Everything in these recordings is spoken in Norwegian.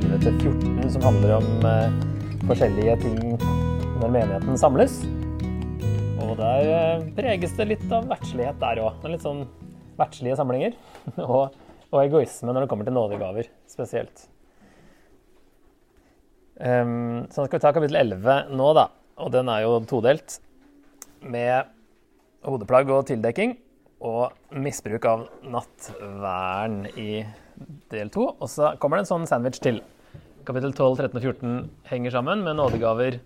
ser, kapittel 11 til 14, som handler om eh, forskjellige ting når menigheten samles. Og der eh, preges det litt av verdslighet der òg. Litt sånn verdslige samlinger. og, og, egoisme når det kommer til nådegaver spesielt. Um, så skal vi ta kapittel 11 nå, da. Og den er jo todelt. Med hodeplagg og tildekking. Og misbruk av nattvern i del to. Og så kommer det en sånn sandwich til. Kapittel 12, 13 og 14 henger sammen med nådegaver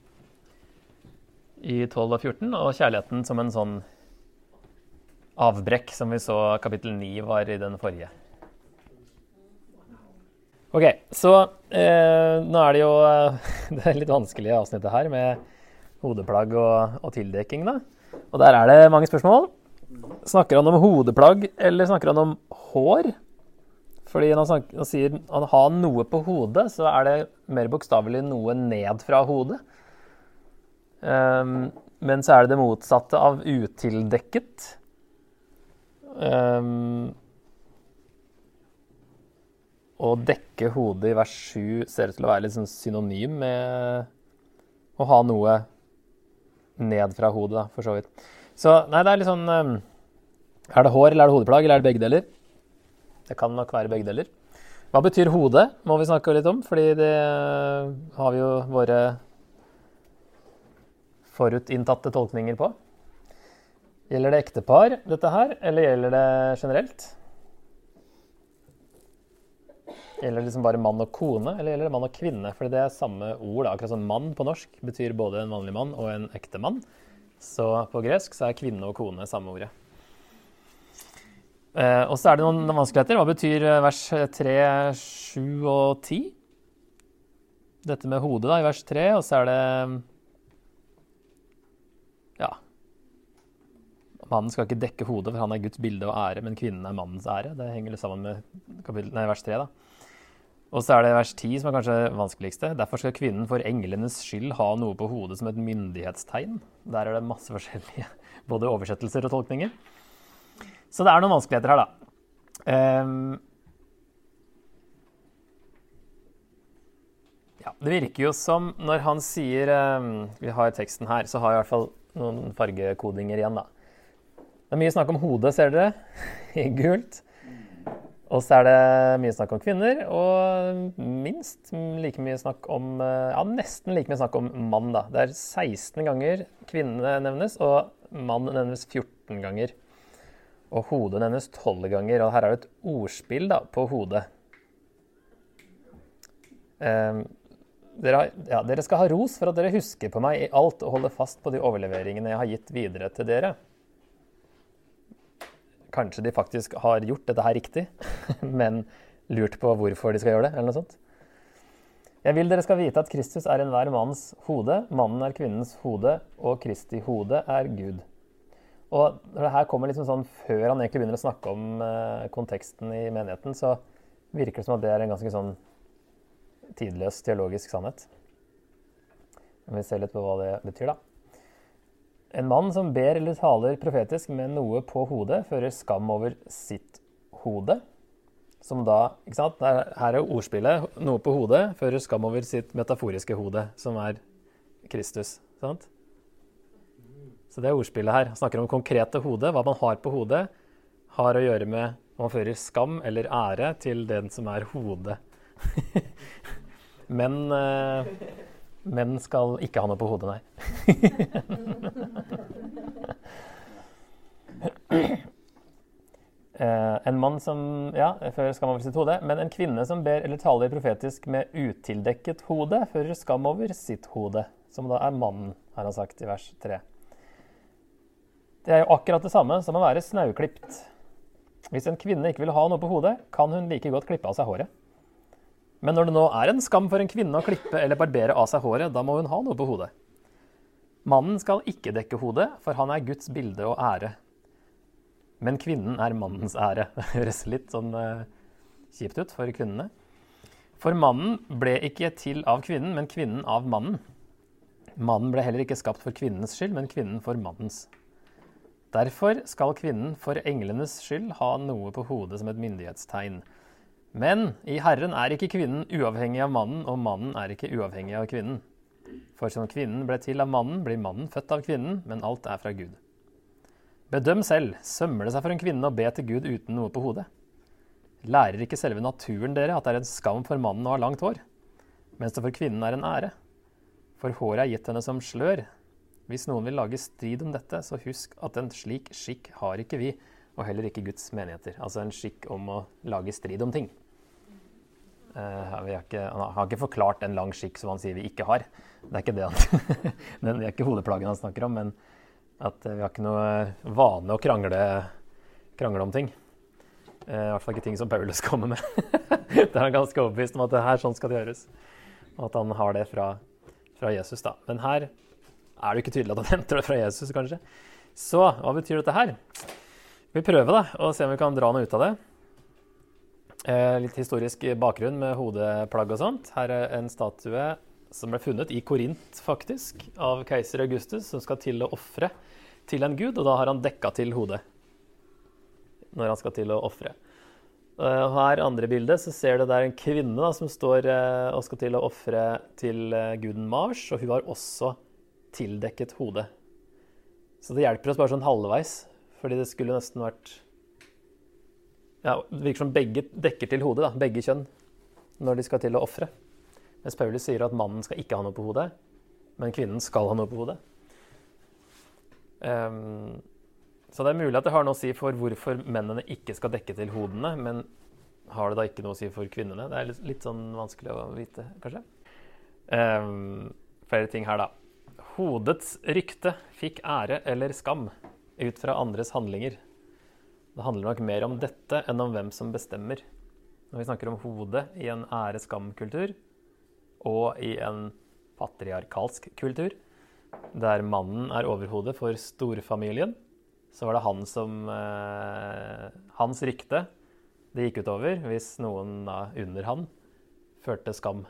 i 12 og 14, og kjærligheten som en sånn avbrekk, som vi så kapittel 9 var i den forrige. Ok, så eh, nå er det jo det litt vanskelige avsnittet her med hodeplagg og, og tildekking, da. Og der er det mange spørsmål. Snakker han om hodeplagg, eller snakker han om hår? Fordi når han, sier han har noe på hodet, så er det mer bokstavelig noe ned fra hodet. Um, men så er det det motsatte av utildekket. Um, å dekke hodet i vers 7 ser ut til å være litt sånn synonym med å ha noe ned fra hodet, da, for så vidt. Så nei, det er litt sånn um, Er det hår, eller er det hodeplagg, eller er det begge deler? Det kan nok være begge deler. Hva betyr hode, må vi snakke litt om, fordi det har vi jo våre forutinntatte tolkninger på. Gjelder det ektepar, dette her, eller gjelder det generelt? Gjelder det liksom bare mann og kone, eller gjelder det mann og kvinne? Fordi det er samme ord. Akkurat som mann på norsk betyr både en vanlig mann og en ektemann. Så på gresk så er kvinne og kone samme ordet. Eh, og så er det noen vanskeligheter. Hva betyr eh, vers 3, 7 og 10? Dette med hodet da, i vers 3, og så er det Ja. Mannen skal ikke dekke hodet, for han er Guds bilde og ære, men kvinnen er mannens ære. Det henger litt sammen med kapittel, nei, vers 3. da. Og så er det vers 10 som er kanskje vanskeligste. Derfor skal kvinnen for englenes skyld ha noe på hodet som et myndighetstegn. Der er det masse forskjellige både oversettelser og tolkninger. Så det er noen vanskeligheter her, da. Um, ja, det virker jo som når han sier um, Vi har teksten her, så har jeg i hvert fall noen fargekodinger igjen, da. Det er mye snakk om hodet, ser dere, i gult. Og så er det mye snakk om kvinner, og minst like mye snakk om Ja, nesten like mye snakk om mann, da. Det er 16 ganger kvinne nevnes, og mann nevnes 14 ganger. Og hodet nevnes tolv ganger. Og her er det et ordspill da, på hodet. Um, dere, ja, dere, skal ha ros for at dere husker på meg i alt og holder fast på de overleveringene jeg har gitt videre til dere. Kanskje de faktisk har gjort dette her riktig, men lurt på hvorfor de skal gjøre det, eller noe sånt. Jeg vil dere skal vite at Kristus er enhver manns hode, mannen er kvinnens hode, og Kristi hode er Gud. Og når det her kommer liksom sånn før han egentlig begynner å snakke om uh, konteksten i menigheten, så virker det som at det er en ganske sånn tidløs teologisk sannhet. Vi ser litt på hva det betyr, da. En mann som ber eller taler profetisk med noe på hodet, fører skam over sitt hode. Som da ikke sant? Her er jo ordspillet 'noe på hodet' fører skam over sitt metaforiske hode, som er Kristus. sant? Så det er ordspillet her. Han snakker om konkrete hode. Hva man har på hodet, har å gjøre med om man fører skam eller ære til den som er hodet. men uh, menn skal ikke ha noe på hodet, nei. Uh, en mann som ja, fører skam over sitt hode, men en kvinne som ber eller taler profetisk med utildekket hode, fører skam over sitt hode, som da er mannen, har han sagt i vers 3. Det er jo akkurat det samme som å være snauklipt. Hvis en kvinne ikke vil ha noe på hodet, kan hun like godt klippe av seg håret. Men når det nå er en skam for en kvinne å klippe eller barbere av seg håret, da må hun ha noe på hodet. Mannen skal ikke dekke hodet, for han er Guds bilde og ære. Men kvinnen er mannens ære. Det høres litt sånn uh, kjipt ut for kvinnene. For mannen ble ikke til av kvinnen, men kvinnen av mannen. Mannen ble heller ikke skapt for kvinnens skyld, men kvinnen for mannens. Derfor skal kvinnen for englenes skyld ha noe på hodet som et myndighetstegn. Men i Herren er ikke kvinnen uavhengig av mannen, og mannen er ikke uavhengig av kvinnen. For som kvinnen ble til av mannen, blir mannen født av kvinnen, men alt er fra Gud. Bedøm selv, sømmer det seg for en kvinne å be til Gud uten noe på hodet? Lærer ikke selve naturen dere at det er en skam for mannen å ha langt hår, mens det for kvinnen er en ære? For håret er gitt henne som slør. Hvis noen vil lage strid om dette, så husk at en slik skikk har ikke vi, og heller ikke Guds menigheter. Altså en skikk om å lage strid om ting. Uh, har ikke, han har ikke forklart en lang skikk som han sier vi ikke har. Det er ikke det han, det er ikke hodeplagen han snakker om, men at vi har ikke noe vane å krangle, krangle om ting. Uh, I hvert fall ikke ting som Paulus kommer med. det er han ganske overbevist om at det her sånn skal det gjøres. Og at han har det fra, fra Jesus. da. Men her er det ikke tydelig at han henter det fra Jesus, kanskje. Så hva betyr dette her? Vi prøver da, og se om vi kan dra noe ut av det. Eh, litt historisk bakgrunn med hodeplagg og sånt. Her er en statue som ble funnet i Korint, faktisk, av keiser Augustus, som skal til å ofre til en gud, og da har han dekka til hodet når han skal til å ofre. Uh, her andre bildet så ser du det er en kvinne da, som står uh, og skal til å ofre til uh, guden Mars, og hun har også tildekket hodet. Så det hjelper oss bare sånn halvveis, fordi det skulle nesten vært ja, Det virker som begge dekker til hodet, da, begge kjønn, når de skal til å ofre. Mens Paulus sier at mannen skal ikke ha noe på hodet, men kvinnen skal ha noe på hodet. Um, så det er mulig at det har noe å si for hvorfor mennene ikke skal dekke til hodene, men har det da ikke noe å si for kvinnene? Det er litt, litt sånn vanskelig å vite, kanskje. Um, flere ting her, da. Hodets rykte fikk ære eller skam ut fra andres handlinger. Det handler nok mer om dette enn om hvem som bestemmer. Når vi snakker om hodet i en ære-skam-kultur og i en patriarkalsk kultur, der mannen er overhodet for storfamilien, så var det han som eh, Hans rykte det gikk utover hvis noen da, under han førte skam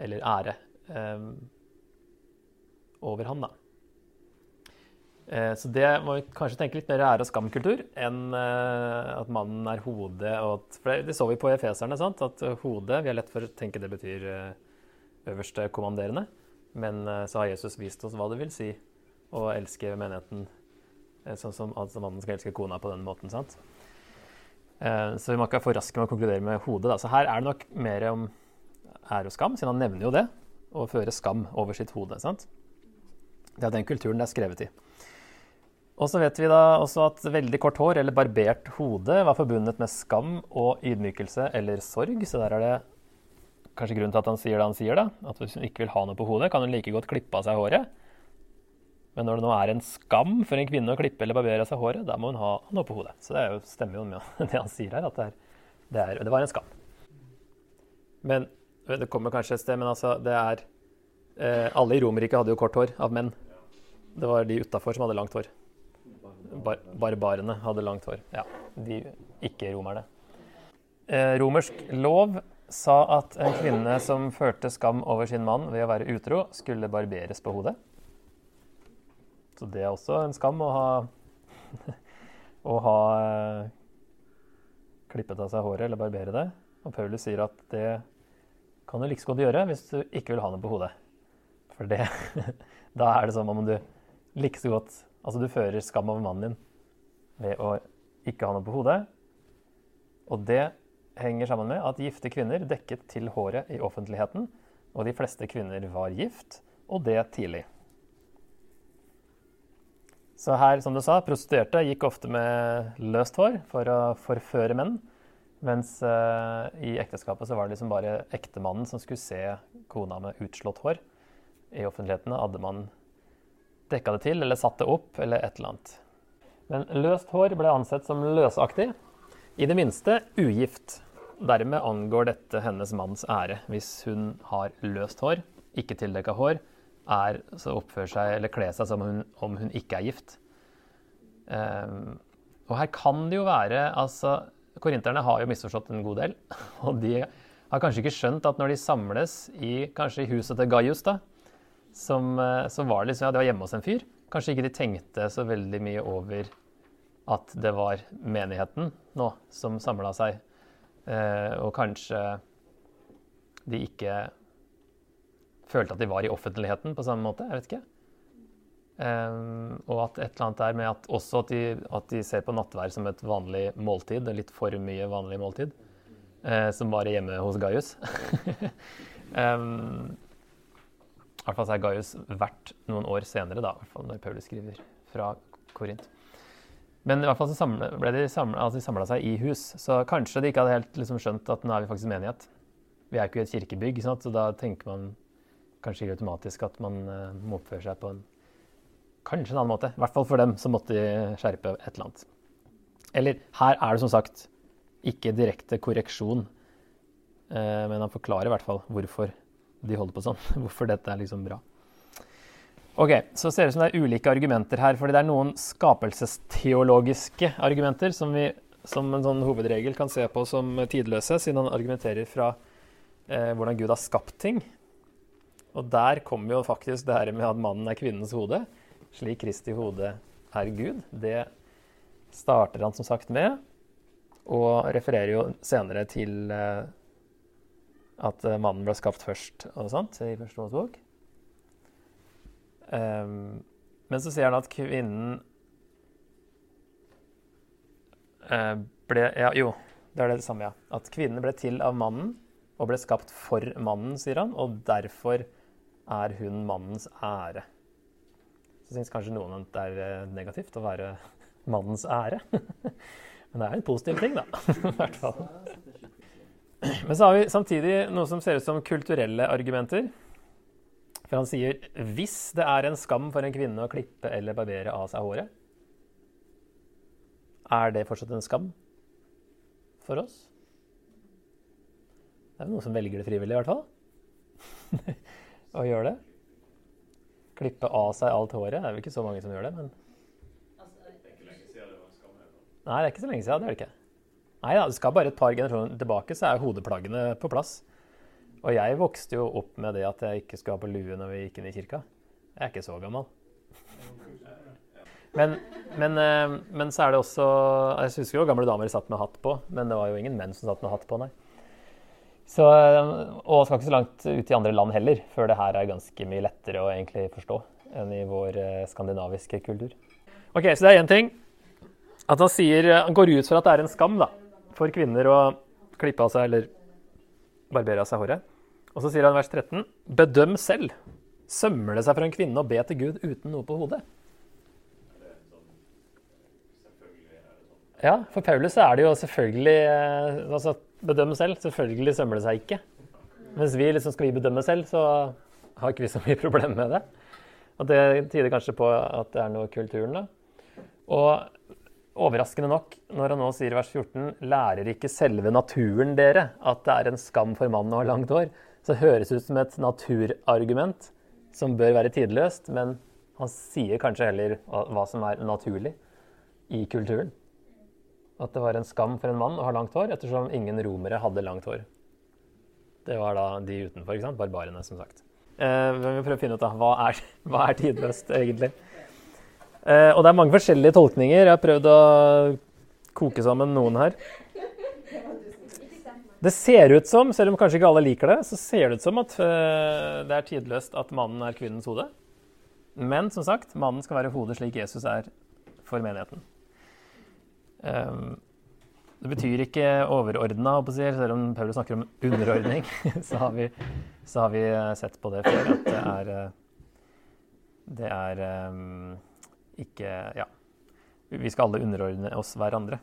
eller ære eh, over han, da. Eh, så det må vi kanskje tenke litt mer ære- og skamkultur enn eh, at mannen er hodet. At, for det, så vi på efeserne, sant? at hodet Vi har lett for å tenke det betyr eh, øverste kommanderende. Men så har Jesus vist oss hva det vil si å elske menigheten sånn som altså mannen skal elske kona på den måten. sant? Så vi må ikke være for raske med å konkludere med hodet. Da. Så her er det nok mer om ære og skam, siden han nevner jo det. Å føre skam over sitt hode. sant? Det er den kulturen det er skrevet i. Og så vet vi da også at veldig kort hår eller barbert hode var forbundet med skam og ydmykelse eller sorg. Så der er det kanskje grunnen til at han sier det han sier, da. At hvis hun ikke vil ha noe på hodet, kan hun like godt klippe av seg håret. Men når det nå er en skam for en kvinne å klippe eller barbere av seg håret, da må hun ha noe på hodet. Så det jo, stemmer jo med det han sier her, at det, er, det, er, det var en skam. Men det kommer kanskje et sted, men altså, det er eh, Alle i Romerriket hadde jo kort hår av menn. Det var de utafor som hadde langt hår bar barbarene hadde langt hår. Ja, de ikke-romerne. Eh, romersk lov sa at en kvinne som førte skam over sin mann ved å være utro, skulle barberes på hodet. Så det er også en skam å ha å ha eh, klippet av seg håret eller barbere det. Og Paulus sier at det kan du like godt gjøre hvis du ikke vil ha noe på hodet. For det, da er det som om du like så godt Altså du fører skam over mannen din ved å ikke ha noe på hodet. Og det henger sammen med at gifte kvinner dekket til håret i offentligheten. Og de fleste kvinner var gift, og det tidlig. Så her, som du sa, prostituerte gikk ofte med løst hår for å forføre menn. Mens uh, i ekteskapet så var det liksom bare ektemannen som skulle se kona med utslått hår. I offentligheten hadde man dekka det til eller satt det opp eller et eller annet. Men løst hår ble ansett som løsaktig, i det minste ugift. Dermed angår dette hennes manns ære. Hvis hun har løst hår, ikke tildekka hår, er, så oppfører seg eller kler seg som hun, om hun ikke er gift. Um, og her kan det jo være altså, Korinterne har jo misforstått en god del. Og de har kanskje ikke skjønt at når de samles i kanskje i huset til Gaius, da, som, eh, så var det liksom, ja, det var hjemme hos en fyr. Kanskje ikke de tenkte så veldig mye over at det var menigheten nå som samla seg Eh, og kanskje de ikke følte at de var i offentligheten på samme måte. Jeg vet ikke. Eh, og at et eller annet der med at også at de, at de ser på nattvær som et vanlig måltid, litt for mye vanlig måltid, eh, som bare hjemme hos Gaius. um, hvert fall så er Gaius verdt noen år senere, da, hvert fall når Paulus skriver fra Korint. Men i hvert fall så samle, ble de samla altså seg i hus, så kanskje de ikke hadde helt liksom, skjønt at nå er vi faktisk menighet. Vi er ikke i et kirkebygg, så da tenker man kanskje ikke automatisk at man uh, må oppføre seg på en kanskje en annen måte. I hvert fall for dem så måtte skjerpe et eller annet. Eller her er det som sagt ikke direkte korreksjon, uh, men han forklarer i hvert fall hvorfor de holder på sånn. Hvorfor dette er liksom bra. Ok, Så ser det ut som det er ulike argumenter her. fordi det er noen skapelsesteologiske argumenter som vi som en sånn hovedregel kan se på som tidløse, siden han argumenterer fra eh, hvordan Gud har skapt ting. Og der kommer jo faktisk det her med at mannen er kvinnens hode, slik Kristi hode er Gud. Det starter han som sagt med, og refererer jo senere til eh, at eh, mannen ble skapt først og sånt, i Første Mosebok. Um, men så sier han at kvinnen uh, ble Ja, jo, det er det samme, ja. At kvinnen ble til av mannen og ble skapt for mannen, sier han, og derfor er hun mannens ære. Så syns kanskje noen at det er eh, negativt å være mannens ære. Men det er en positiv ting, da. I hvert fall. Men så har vi samtidig noe som ser ut som kulturelle argumenter. For han sier hvis det er en skam for en kvinne å klippe eller barbere av seg håret, er det fortsatt en skam for oss? Det er jo noen som velger det frivillig, i hvert fall. Å gjøre det. Klippe av seg alt håret. Det er vel ikke så mange som gjør det, men Nei, det er ikke så lenge siden. Det er det ikke. Nei da, det skal bare et par generasjoner tilbake, så er hodeplaggene på plass. Og jeg vokste jo opp med det at jeg ikke skulle ha på lue når vi gikk inn i kirka. Jeg er ikke så gammel. Men, men, eh, men så er det også Jeg husker jo gamle damer satt med hatt på, men det var jo ingen menn som satt med hatt på, nei. Så, eh, og skal ikke så langt ut i andre land heller, før det her er ganske mye lettere å egentlig forstå enn i vår eh, skandinaviske kultur. Ok, Så det er én ting. At han, sier, han går ut for at det er en skam da, for kvinner å klippe av seg eller barbere av seg håret. Og så sier han vers 13.: Bedøm selv. Sømmer det seg for en kvinne å be til Gud uten noe på hodet? Ja, for Paulus er det jo selvfølgelig eh, altså, Bedøm selv. Selvfølgelig sømmer det seg ikke. Mens vi liksom skal vi bedømme selv, så har ikke vi så mye problemer med det. Og det tyder kanskje på at det er noe i kulturen, da. Og overraskende nok, når han nå sier i vers 14 lærer ikke selve naturen dere at det er en skam for mannen å ha langt hår, så det høres ut som et naturargument som bør være tidløst, men han sier kanskje heller hva som er naturlig i kulturen. At det var en skam for en mann å ha langt hår, ettersom ingen romere hadde langt hår. Det var da de utenfor, ikke sant? barbarene, som sagt. Eh, vi må prøve å finne ut da, hva er, hva er tidløst, egentlig. Eh, og det er mange forskjellige tolkninger. Jeg har prøvd å koke sammen noen her. Det ser ut som, selv om kanskje ikke alle liker det, så ser det ut som at uh, det er tidløst at mannen er kvinnens hode. Men som sagt, mannen skal være hodet slik Jesus er for menigheten. Um, det betyr ikke overordna, selv om Paulus snakker om underordning. så, har vi, så har vi sett på det før at det er eh, Det er ikke Ja. Vi skal alle underordne oss hverandre.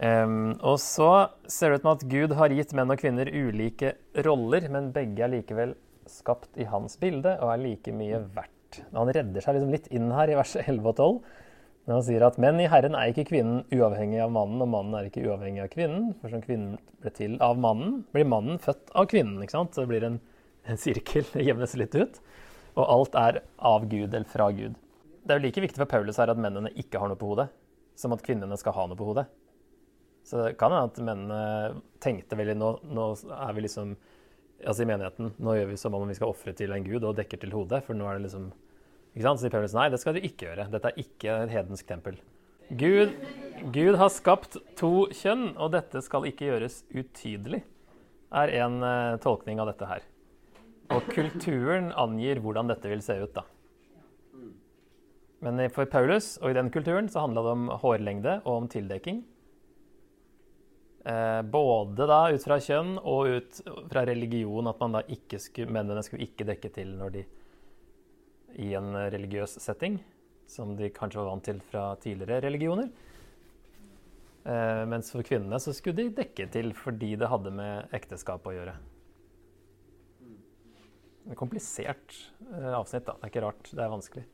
Um, og så ser det ut med at Gud har gitt menn og kvinner ulike roller, men begge er likevel skapt i hans bilde og er like mye verdt. Han redder seg liksom litt inn her i vers 11 og 12 når han sier at menn i Herren er ikke kvinnen uavhengig av mannen, og mannen er ikke uavhengig av kvinnen. For som kvinnen ble til av mannen, blir mannen født av kvinnen. ikke sant? Så det blir en, en sirkel, det jevnes litt ut. Og alt er av Gud eller fra Gud. Det er jo like viktig for Paulus her at mennene ikke har noe på hodet, som at kvinnene skal ha noe på hodet. Så det kan hende at mennene tenkte veldig nå, nå er vi liksom altså i menigheten, nå gjør vi som om vi skal ofre til en gud og dekker til hodet. For nå er det liksom ikke sant? Så sier Paulus nei, det skal du ikke gjøre. Dette er ikke et hedensk tempel. Gud, Gud har skapt to kjønn, og dette skal ikke gjøres utydelig, er en uh, tolkning av dette her. Og kulturen angir hvordan dette vil se ut, da. Men for Paulus og i den kulturen så handla det om hårlengde og om tildekking. Eh, både da ut fra kjønn og ut fra religion, at man da ikke skulle, mennene skulle ikke dekke til når de i en religiøs setting, som de kanskje var vant til fra tidligere religioner. Eh, mens for kvinnene så skulle de dekke til fordi det hadde med ekteskap å gjøre. Er komplisert eh, avsnitt, da. Det er ikke rart. Det er vanskelig.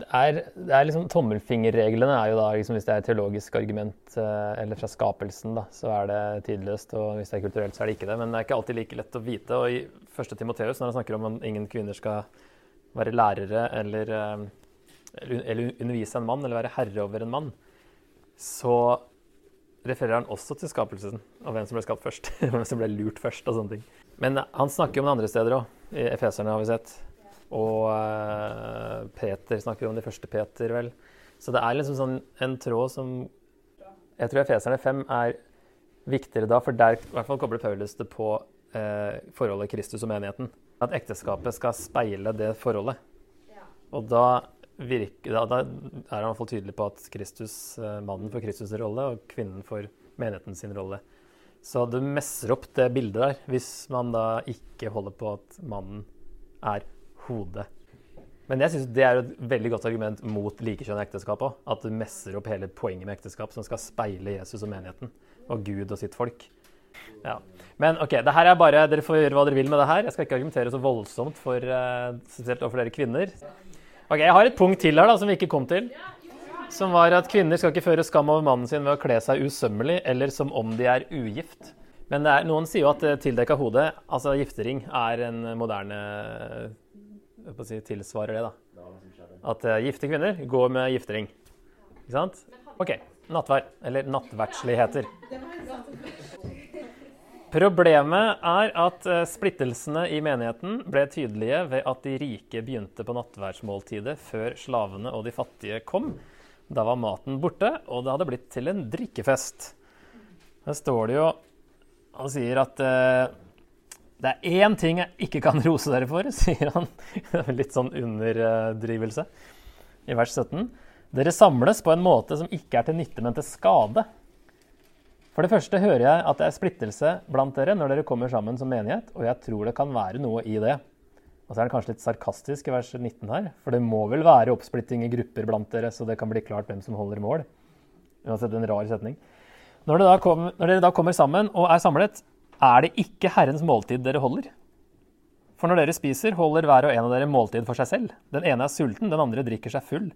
Det er, det er liksom, Tommelfingerreglene er jo da, liksom, hvis det er et teologisk argument eh, eller fra skapelsen, da, så er det tidløst. Og hvis det er kulturelt, så er det ikke det. Men det er ikke alltid like lett å vite. Og i første Timoteus, når han snakker om at ingen kvinner skal være lærere eller, eh, eller undervise en mann eller være herre over en mann, så refererer han også til skapelsen og hvem som ble skapt først. hvem som ble lurt først og sånne ting. Men han snakker om det andre steder òg. I Efeserne har vi sett. Og uh, Peter snakker om de første Peter, vel. Så det er liksom sånn en tråd som Jeg tror Efeserne 5 er viktigere da, for der i hvert fall kobler Paulus det på uh, forholdet Kristus og menigheten. At ekteskapet skal speile det forholdet. Og da, virker, da, da er han i hvert fall tydelig på at Kristus, uh, mannen får Kristus' rolle, og kvinnen får menigheten sin rolle. Så du messer opp det bildet der hvis man da ikke holder på at mannen er hodet. Men jeg synes det er et veldig godt argument mot likekjønnet ekteskap òg. At du messer opp hele poenget med ekteskap, som skal speile Jesus og menigheten. Og Gud og sitt folk. Ja. Men ok, det her er bare, dere får gjøre hva dere vil med det her. Jeg skal ikke argumentere så voldsomt for, uh, spesielt overfor dere kvinner. Ok, Jeg har et punkt til her da, som vi ikke kom til. Som var at kvinner skal ikke føre skam over mannen sin ved å kle seg usømmelig eller som om de er ugift. Men er, noen sier jo at tildekka hode, altså giftering, er en moderne å si, tilsvarer det. da. At uh, gifte kvinner går med giftering. Ikke sant? OK. Nattvær. Eller nattverdsligheter. Problemet er at splittelsene i menigheten ble tydelige ved at de rike begynte på nattverdsmåltidet før slavene og de fattige kom. Da var maten borte, og det hadde blitt til en drikkefest. Der står det jo Han sier at uh, det er én ting jeg ikke kan rose dere for, sier han. Litt sånn underdrivelse i vers 17. Dere samles på en måte som ikke er til nytte, men til skade. For det første hører jeg at det er splittelse blant dere når dere kommer sammen som menighet, og jeg tror det kan være noe i det. Og så er det kanskje litt sarkastisk i vers 19 her, for det må vel være oppsplitting i grupper blant dere, så det kan bli klart hvem som holder mål. Uansett en rar setning. Når, kom, når dere da kommer sammen og er samlet, er det ikke Herrens måltid dere holder. For når dere spiser, holder hver og en av dere måltid for seg selv. Den ene er sulten, den andre drikker seg full.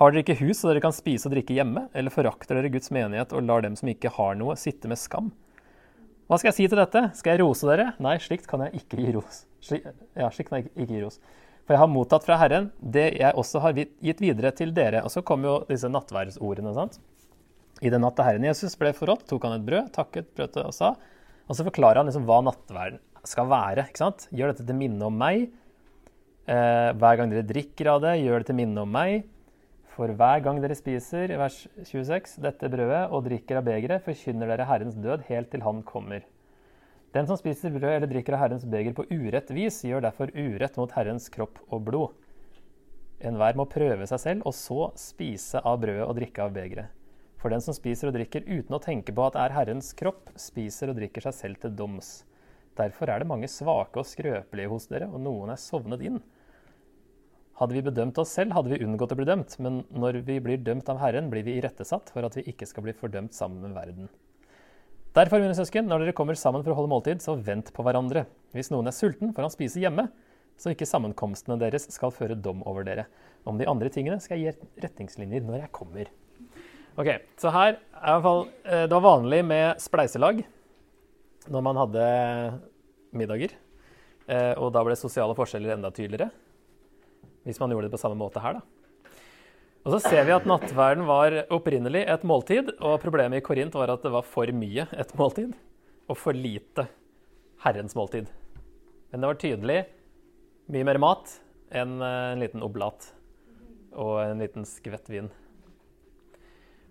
Har dere ikke hus så dere kan spise og drikke hjemme, eller forakter dere Guds menighet og lar dem som ikke har noe, sitte med skam? Hva skal jeg si til dette? Skal jeg rose dere? Nei, slikt kan jeg ikke gi ros. Slik, ja, slikt kan jeg ikke gi ros. For jeg har mottatt fra Herren det jeg også har gitt videre til dere. Og så kommer jo disse nattverdsordene. sant? I den natt da Herren Jesus ble forrådt, tok han et brød, takket brødet og sa:" Og så forklarer han liksom hva nattverden skal være. ikke sant? Gjør dette til minne om meg. Eh, hver gang dere drikker av det, gjør det til minne om meg. For hver gang dere spiser, vers 26, dette brødet og drikker av begeret, forkynner dere Herrens død helt til Han kommer. Den som spiser brød eller drikker av Herrens beger på urett vis, gjør derfor urett mot Herrens kropp og blod. Enhver må prøve seg selv, og så spise av brødet og drikke av begeret. For den som spiser og drikker uten å tenke på at det er Herrens kropp, spiser og drikker seg selv til doms. Derfor er det mange svake og skrøpelige hos dere, og noen er sovnet inn. Hadde vi bedømt oss selv, hadde vi unngått å bli dømt, men når vi blir dømt av Herren, blir vi irettesatt for at vi ikke skal bli fordømt sammen med verden. Derfor, mine søsken, når dere kommer sammen for å holde måltid, så vent på hverandre. Hvis noen er sulten, får han spise hjemme, så ikke sammenkomstene deres skal føre dom over dere. Om de andre tingene skal jeg gi retningslinjer når jeg kommer. Ok, så her er i hvert fall eh, Det var vanlig med spleiselag når man hadde middager. Eh, og da ble sosiale forskjeller enda tydeligere. Hvis man gjorde det på samme måte her, da. Og så ser vi at nattverden var opprinnelig et måltid, og problemet i Korint var at det var for mye et måltid og for lite Herrens måltid. Men det var tydelig mye mer mat enn en liten oblat og en liten skvett vin.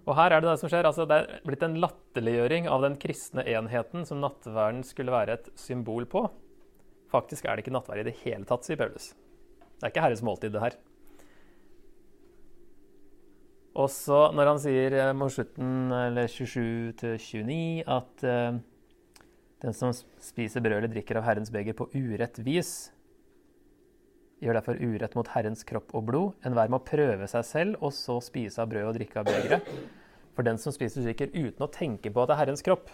Og her er det det som skjer. Altså, det er blitt en latterliggjøring av den kristne enheten som nattverden skulle være et symbol på. Faktisk er det ikke nattverd i det hele tatt, sier Paulus. Det er ikke Herres måltid, det her. Og så når han sier eh, mot slutten, eller 27 29, at uh, den som spiser brød eller drikker av Herrens beger på urett vis, gjør derfor urett mot Herrens kropp og blod. Enhver må prøve seg selv, og så spise av brød og drikke av begeret. For den som spiser og drikker uten å tenke på at det er Herrens kropp,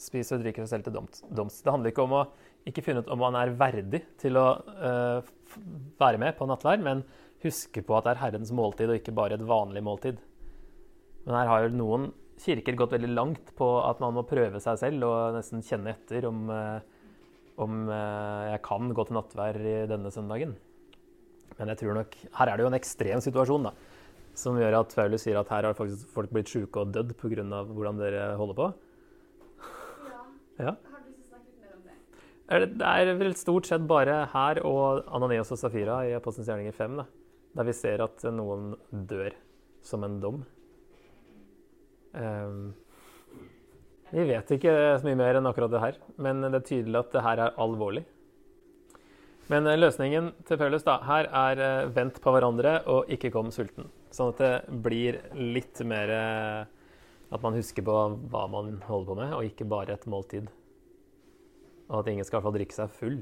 spiser og drikker seg selv til doms. Det handler ikke om å ikke finne ut om man er verdig til å uh, være med på nattvær, men huske på at det er Herrens måltid, og ikke bare et vanlig måltid. Men her har jo noen kirker gått veldig langt på at man må prøve seg selv og nesten kjenne etter om, uh, om uh, jeg kan gå til nattvær i denne søndagen. Men jeg tror nok, her er det jo en ekstrem situasjon da, som gjør at Paulus sier at her har faktisk folk blitt sjuke og dødd pga. hvordan dere holder på. Ja. ja. Har du lyst til å snakke litt mer om det? Er vel stort sett bare her og Ananias og Safira i Apostelens gjerninger 5, da, der vi ser at noen dør som en dom. Um, vi vet ikke så mye mer enn akkurat det her, men det er tydelig at det her er alvorlig. Men eh, løsningen til Paulus da, her er eh, vent på hverandre og ikke kom sulten. Sånn at det blir litt mer eh, at man husker på hva man holder på med, og ikke bare et måltid. Og at ingen skal få drikke seg full.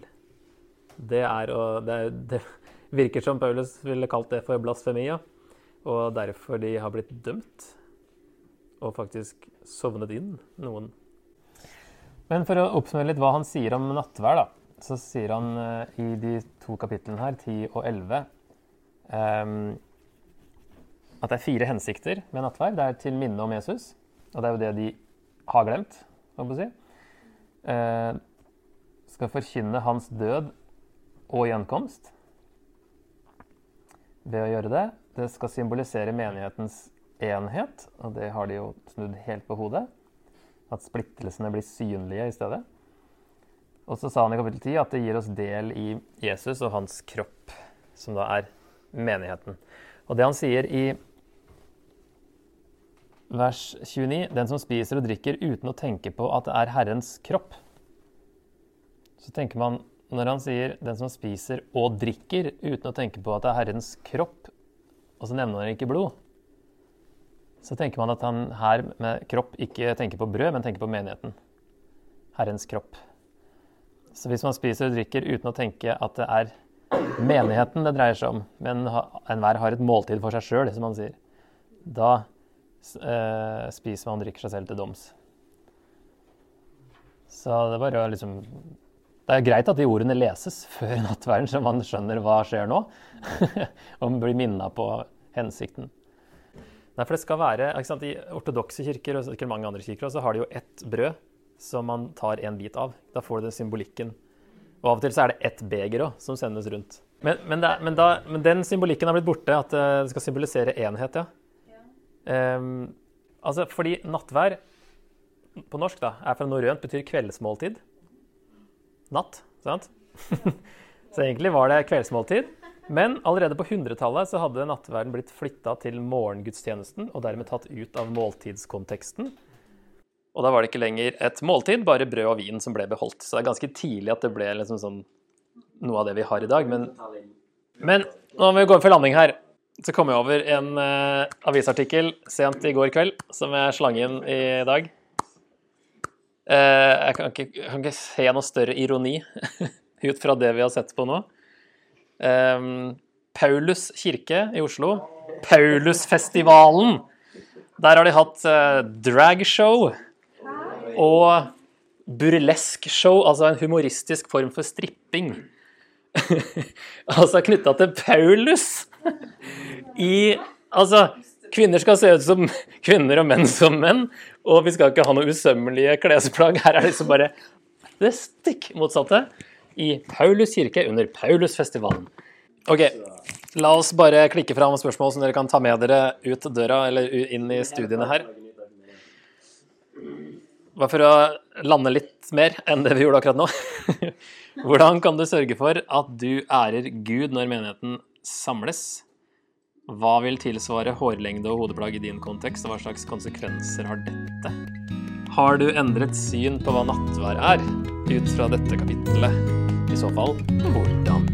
Det, er det, det virker som Paulus ville kalt det for blasfemia, og derfor de har blitt dømt. Og faktisk sovnet inn, noen. Men for å oppsummere litt hva han sier om nattvær, da så sier han uh, i de to kapitlene her, 10 og 11, um, ehm, at det er fire hensikter med nattvær. Det er til minne om Jesus, og det er jo det de har glemt, må jeg si. Uh, skal forkynne hans død og gjenkomst ved å gjøre det. Det skal symbolisere menighetens enhet, og det har de jo snudd helt på hodet. At splittelsene blir synlige i stedet. Og så sa han i kapittel 10 at det gir oss del i Jesus og hans kropp, som da er menigheten. Og det han sier i vers 29, den som spiser og drikker uten å tenke på at det er Herrens kropp. Så tenker man, når han sier 'den som spiser og drikker uten å tenke på at det er Herrens kropp', og så nevner han ikke blod, så tenker man at han her med kropp ikke tenker på brød, men tenker på menigheten. Herrens kropp. Så hvis man spiser og drikker uten å tenke at det er menigheten det dreier seg om, men enhver har et måltid for seg sjøl, som han sier, da eh, spiser man og drikker seg selv til doms. Så det var jo liksom Det er greit at de ordene leses før nattverden, så man skjønner hva skjer nå. og blir minna på hensikten. Nei, for det skal være, sant, I ortodokse kirker og sikkert mange andre kirker så har de jo ett brød som man tar en bit av. Da får du den symbolikken. Og av og til så er det ett beger òg som sendes rundt. Men, men, det, men, da, men, den symbolikken har blitt borte, at eh, det skal symbolisere enhet, ja. ja. Um, altså fordi nattvær på norsk da, er fra norrønt, betyr kveldsmåltid. Natt, sant? så egentlig var det kveldsmåltid. Men allerede på 100-tallet så hadde nattverden blitt flytta til morgengudstjenesten og dermed tatt ut av måltidskonteksten og da var det ikke lenger et måltid, bare brød og vin som ble beholdt. Så det er ganske tidlig at det ble liksom sånn noe av det vi har i dag. Men, men nå må vi gå for landing her. Så kom jeg over en uh, avisartikkel sent i går kveld som jeg slang inn i dag. Uh, jeg kan ikke, kan ikke, se noe større ironi ut fra det vi har sett på nå. Um, Paulus kirke i Oslo. Paulusfestivalen! Der har de hatt uh, dragshow og burlesk-show, altså en humoristisk form for stripping. altså knytta til Paulus. I Altså, kvinner skal se ut som kvinner og menn som menn. Og vi skal ikke ha noe usømmelige klesplagg. Her er det liksom bare det stikk motsatte i Paulus kirke under Paulusfestivalen. Ok, la oss bare klikke fram spørsmål som dere kan ta med dere ut døra eller inn i studiene her. Bare for å lande litt mer enn det vi gjorde akkurat nå. Hvordan kan du sørge for at du ærer Gud når menigheten samles? Hva vil tilsvare hårlengde og hodeplagg i din kontekst, og hva slags konsekvenser har dette? Har du endret syn på hva nattvær er, ut fra dette kapittelet? I så fall, hvordan?